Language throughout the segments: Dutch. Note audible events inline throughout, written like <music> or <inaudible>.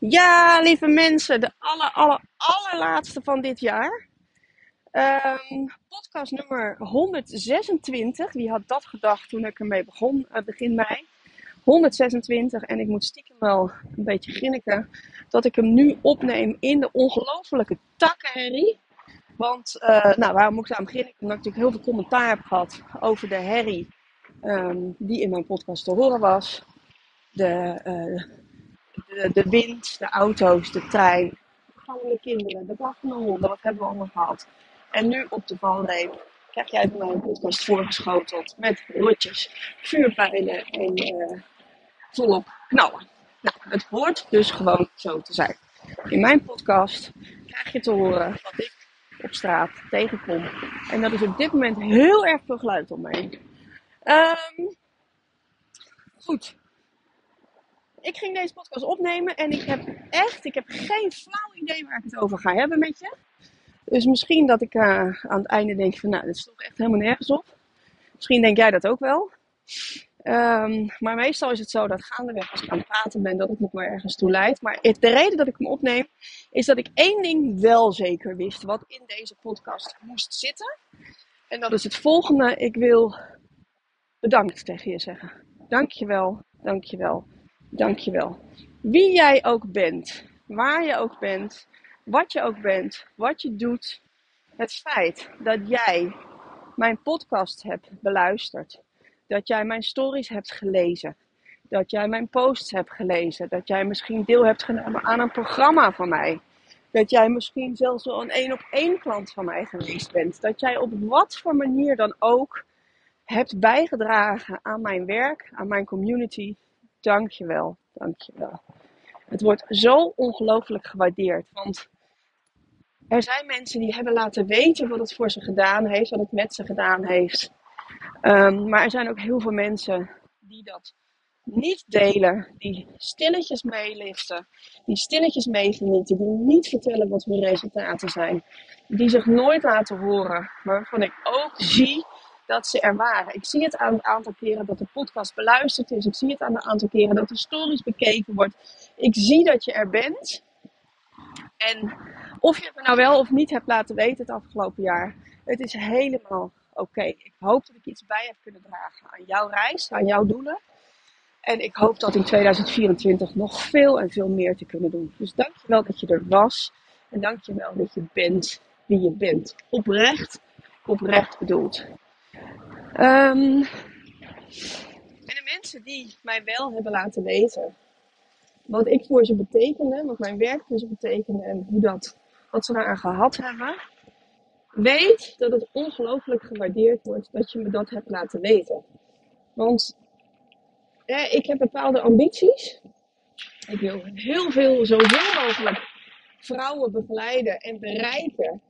Ja, lieve mensen, de aller, aller, allerlaatste van dit jaar. Ehm, podcast nummer 126. Wie had dat gedacht toen ik ermee begon, uh, begin mei? 126 en ik moet stiekem wel een beetje grinniken dat ik hem nu opneem in de ongelofelijke takkenherrie. Want, uh, nou, waarom moet ik aan beginnen? Omdat ik natuurlijk heel veel commentaar heb gehad over de herrie um, die in mijn podcast te horen was. De, uh, de, wind, de auto's, de trein, de kinderen, de blaffende honden, wat hebben we allemaal gehad. En nu op de valreep krijg jij bij mij een podcast voorgeschoteld met rotjes, vuurpijlen en uh, volop knallen. Nou, het hoort dus gewoon zo te zijn. In mijn podcast krijg je te horen wat ik op straat tegenkom. En dat is op dit moment heel erg veel geluid om me heen. Um, goed, ik ging deze podcast opnemen en ik heb echt, ik heb geen flauw idee waar ik het over ga hebben met je. Dus misschien dat ik uh, aan het einde denk van, nou, dit is toch echt helemaal nergens op. Misschien denk jij dat ook wel. Um, maar meestal is het zo dat gaandeweg als ik aan het praten ben, dat het me wel ergens toe leidt. Maar de reden dat ik hem opneem, is dat ik één ding wel zeker wist, wat in deze podcast moest zitten. En dat is het volgende. Ik wil bedankt tegen je zeggen. Dankjewel, dankjewel, Dankjewel. Wie jij ook bent, waar je ook bent, wat je ook bent, wat je doet. Het feit dat jij mijn podcast hebt beluisterd. Dat jij mijn stories hebt gelezen. Dat jij mijn posts hebt gelezen. Dat jij misschien deel hebt genomen aan een programma van mij. Dat jij misschien zelfs wel een één op één klant van mij geweest bent. Dat jij op wat voor manier dan ook hebt bijgedragen aan mijn werk, aan mijn community, Dankjewel, dankjewel. Het wordt zo ongelooflijk gewaardeerd. Want er zijn mensen die hebben laten weten wat het voor ze gedaan heeft, wat het met ze gedaan heeft. Um, maar er zijn ook heel veel mensen die dat niet delen, die stilletjes meeliften, die stilletjes meegenieten, die niet vertellen wat hun resultaten zijn, die zich nooit laten horen, maar waarvan ik ook zie dat ze er waren. Ik zie het aan het aantal keren dat de podcast beluisterd is. Ik zie het aan het aantal keren dat de stories bekeken wordt. Ik zie dat je er bent. En of je het me nou wel of niet hebt laten weten het afgelopen jaar, het is helemaal oké. Ik hoop dat ik iets bij heb kunnen dragen aan jouw reis, aan jouw doelen. En ik hoop dat in 2024 nog veel en veel meer te kunnen doen. Dus dankjewel dat je er was. En dankjewel dat je bent wie je bent. Oprecht, oprecht bedoeld. Um, en de mensen die mij wel hebben laten weten wat ik voor ze betekende, wat mijn werk voor ze betekende en hoe dat, wat ze daaraan gehad hebben, weet dat het ongelooflijk gewaardeerd wordt dat je me dat hebt laten weten. Want ik heb bepaalde ambities. Ik wil heel veel, zoveel mogelijk vrouwen begeleiden en bereiken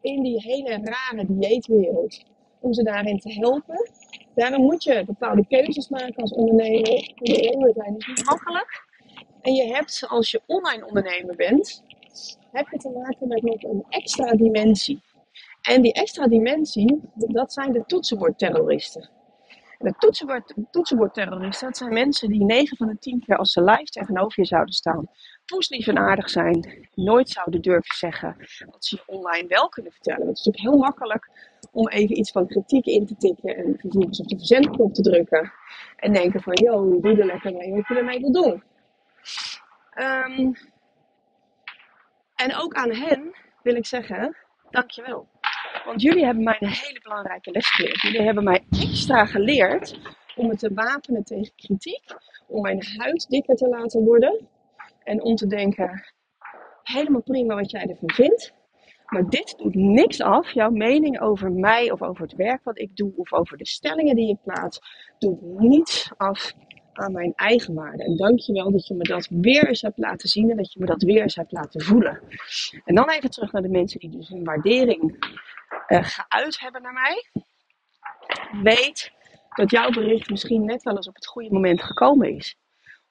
in die hele rare dieetwereld om ze daarin te helpen. Daarom moet je bepaalde keuzes maken als ondernemer. Ondernemer zijn is niet makkelijk. En je hebt, als je online ondernemer bent, heb je te maken met nog een extra dimensie. En die extra dimensie, dat zijn de toetsenbordterroristen. De toetsenbord, toetsenbordterroristen, dat zijn mensen die 9 van de 10 keer als ze live tegenover je zouden staan, poeslief en aardig zijn, nooit zouden durven zeggen wat ze online wel kunnen vertellen. Het is natuurlijk heel makkelijk om even iets van kritiek in te tikken en vervolgens op de verzendknop te drukken. En denken van, yo, doe er lekker mee wat je ermee wil doen. Um, en ook aan hen wil ik zeggen, dankjewel. Want jullie hebben mij een hele belangrijke les geleerd. Jullie hebben mij extra geleerd om me te wapenen tegen kritiek. Om mijn huid dikker te laten worden. En om te denken, helemaal prima wat jij ervan vindt. Maar dit doet niks af. Jouw mening over mij of over het werk wat ik doe of over de stellingen die ik plaats, doet niets af aan mijn eigen waarde. En dankjewel dat je me dat weer eens hebt laten zien en dat je me dat weer eens hebt laten voelen. En dan even terug naar de mensen die dus hun waardering uh, geuit hebben naar mij. Weet dat jouw bericht misschien net wel eens op het goede moment gekomen is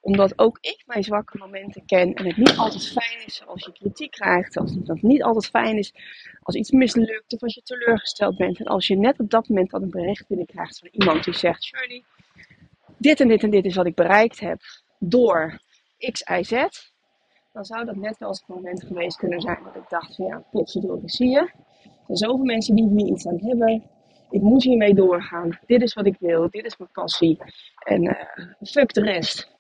omdat ook ik mijn zwakke momenten ken en het niet altijd fijn is als je kritiek krijgt. Als het niet altijd fijn is als iets mislukt of als je teleurgesteld bent. En als je net op dat moment dan een bericht binnenkrijgt van iemand die zegt: Shirley, dit en dit en dit is wat ik bereikt heb door X, Y, Z. dan zou dat net wel eens het moment geweest kunnen zijn dat ik dacht van ja, potverdorie, zie je. Er zijn zoveel mensen die hier iets aan hebben. Ik moet hiermee doorgaan. Dit is wat ik wil. Dit is mijn passie. En uh, fuck de rest.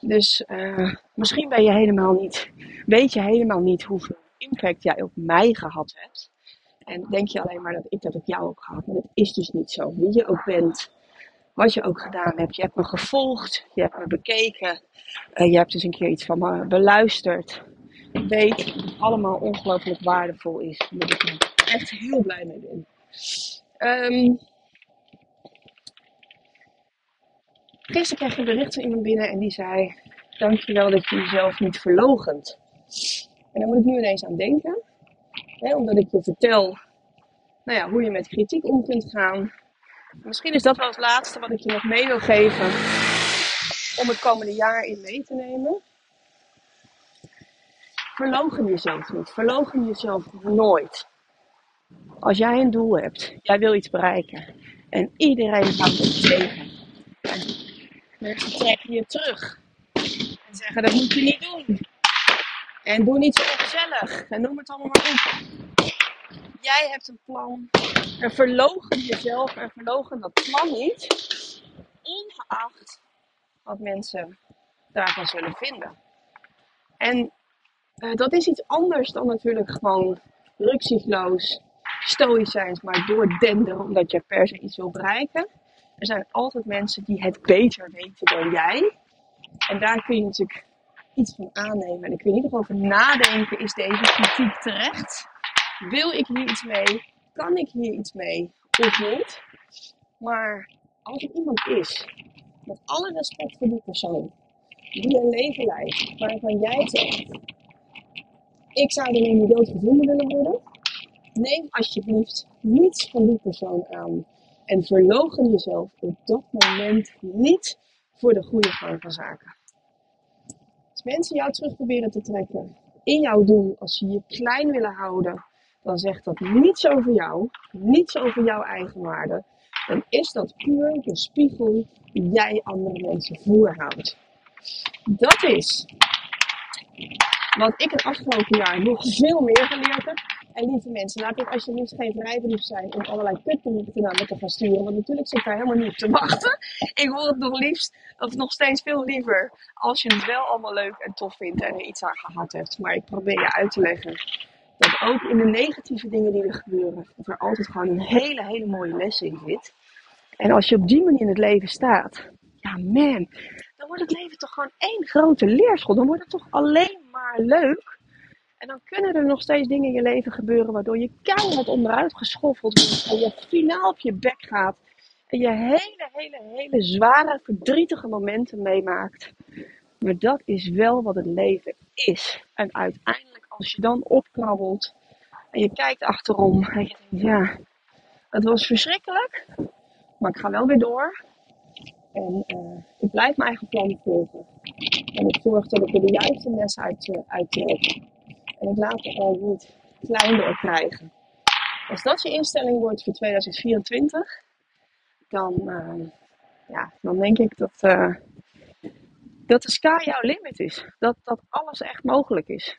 Dus uh, misschien ben je helemaal niet, weet je helemaal niet hoeveel impact jij op mij gehad hebt. En denk je alleen maar dat ik dat op jou heb gehad. Maar dat is dus niet zo. Wie je ook bent, wat je ook gedaan hebt. Je hebt me gevolgd, je hebt me bekeken, uh, je hebt dus een keer iets van me beluisterd. Weet dat het allemaal ongelooflijk waardevol is. En dat ik echt heel blij mee ben. Um, gisteren kreeg ik een bericht van iemand binnen en die zei: Dankjewel dat je jezelf niet verlogent. En daar moet ik nu ineens aan denken. Hè, omdat ik je vertel nou ja, hoe je met kritiek om kunt gaan. Misschien is dat wel het laatste wat ik je nog mee wil geven om het komende jaar in mee te nemen. Verlogen jezelf niet. Verlogen jezelf nooit. Als jij een doel hebt, jij wil iets bereiken en iedereen houdt het tegen. En mensen trekken je terug en zeggen dat moet je niet doen. En doe niet zo ongezellig en noem het allemaal maar op. Jij hebt een plan en verlogen jezelf en verlogen dat plan niet, ongeacht wat mensen daarvan zullen vinden. En uh, dat is iets anders dan natuurlijk gewoon rukzichtloos stoïcijns maar doordenderen omdat je per se iets wil bereiken. Er zijn altijd mensen die het beter weten dan jij. En daar kun je natuurlijk iets van aannemen. En ik kun in ieder over nadenken, is deze kritiek terecht? Wil ik hier iets mee? Kan ik hier iets mee? Of niet? Maar als er iemand is, met alle respect voor die persoon, die een leven leidt waarvan jij zegt, ik zou er niet dood gevonden willen worden, neem alsjeblieft niets van die persoon aan. En verlogen jezelf op dat moment niet voor de goede gang van zaken. Als mensen jou terug proberen te trekken in jouw doel, als ze je klein willen houden, dan zegt dat niets over jou, niets over jouw eigenwaarde. Dan is dat puur de spiegel die jij andere mensen voorhoudt. Dat is wat ik het afgelopen jaar nog veel meer geleerd heb. En lieve mensen, laat ik alsjeblieft geen vrijbrief zijn om allerlei kutberichten naar me te gaan sturen. Want natuurlijk zit daar helemaal niet op te wachten. <laughs> Ik hoor het nog liefst, of nog steeds veel liever, als je het wel allemaal leuk en tof vindt en er iets aan gehad hebt. Maar ik probeer je uit te leggen dat ook in de negatieve dingen die er gebeuren, er altijd gewoon een hele, hele mooie les in zit. En als je op die manier in het leven staat, ja man, dan wordt het leven toch gewoon één grote leerschool. Dan wordt het toch alleen maar leuk. En dan kunnen er nog steeds dingen in je leven gebeuren waardoor je keihard onderuit geschoffeld wordt. En je finaal op je bek gaat. En je hele, hele, hele zware, verdrietige momenten meemaakt. Maar dat is wel wat het leven is. En uiteindelijk, als je dan opkrabbelt en je kijkt achterom en je denkt, ja, het was verschrikkelijk, maar ik ga wel weer door. En uh, ik blijf mijn eigen plan volgen. En ik zorg dat ik er de juiste les uit, uh, uit trek. En het al niet kleiner krijgen. Als dat je instelling wordt voor 2024, dan, uh, ja, dan denk ik dat, uh, dat de sky jouw limit is. Dat, dat alles echt mogelijk is.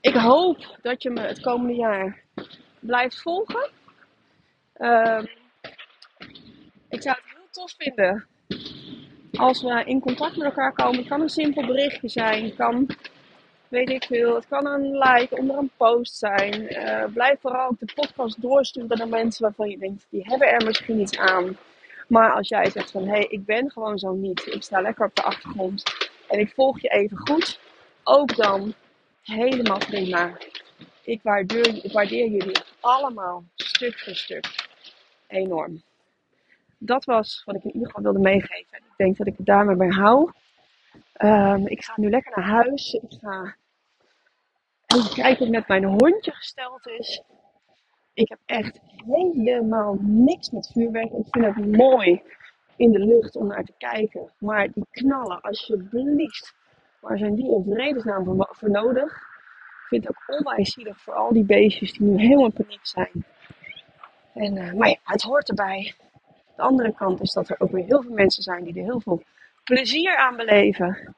Ik hoop dat je me het komende jaar blijft volgen. Uh, ik zou het heel tof vinden als we in contact met elkaar komen. Kan een simpel berichtje zijn. kan weet ik veel. Het kan een like onder een post zijn. Uh, blijf vooral de podcast doorsturen naar mensen waarvan je denkt, die hebben er misschien iets aan. Maar als jij zegt van, hé, hey, ik ben gewoon zo niet. Ik sta lekker op de achtergrond en ik volg je even goed. Ook dan helemaal prima. Ik waardeer, jullie allemaal stuk voor stuk enorm. Dat was wat ik in ieder geval wilde meegeven. Ik denk dat ik het daarmee bij hou. Um, ik ga nu lekker naar huis. Ik ga even kijken hoe met mijn hondje gesteld is. Ik heb echt helemaal niks met vuurwerk. Ik vind het mooi in de lucht om naar te kijken. Maar die knallen, alsjeblieft. Waar zijn die in vredesnaam voor, nodig? Ik vind het ook onwijs zielig voor al die beestjes die nu helemaal in paniek zijn. En, uh, maar ja, het hoort erbij. De andere kant is dat er ook weer heel veel mensen zijn die er heel veel plezier aan beleven.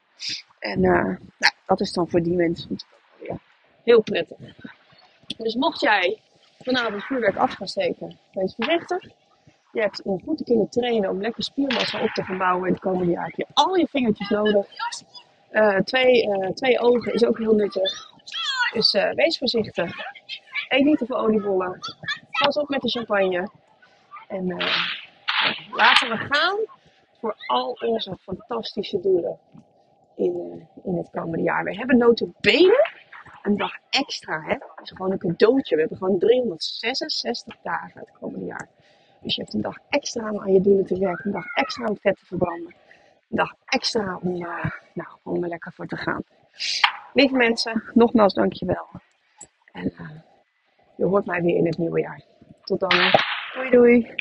En uh, nou, dat is dan voor die mensen heel prettig. Dus mocht jij vanavond vuurwerk af gaan steken, wees voorzichtig. Je hebt om goed te kunnen trainen, om lekker spiermassa op te gaan bouwen in het komende jaar, heb je al je vingertjes nodig. Uh, twee, uh, twee ogen is ook heel nuttig. Dus uh, wees voorzichtig. Eet niet te veel oliebollen. Pas op met de champagne. En laten we gaan voor al onze fantastische doelen in, in het komende jaar. We hebben notabene een dag extra. Hè? Dat is gewoon een cadeautje. We hebben gewoon 366 dagen het komende jaar. Dus je hebt een dag extra om aan je doelen te werken. Een dag extra om vet te verbranden. Een dag extra om, uh, nou, om er lekker voor te gaan. Lieve mensen, nogmaals dankjewel. En uh, je hoort mij weer in het nieuwe jaar. Tot dan. Doei doei.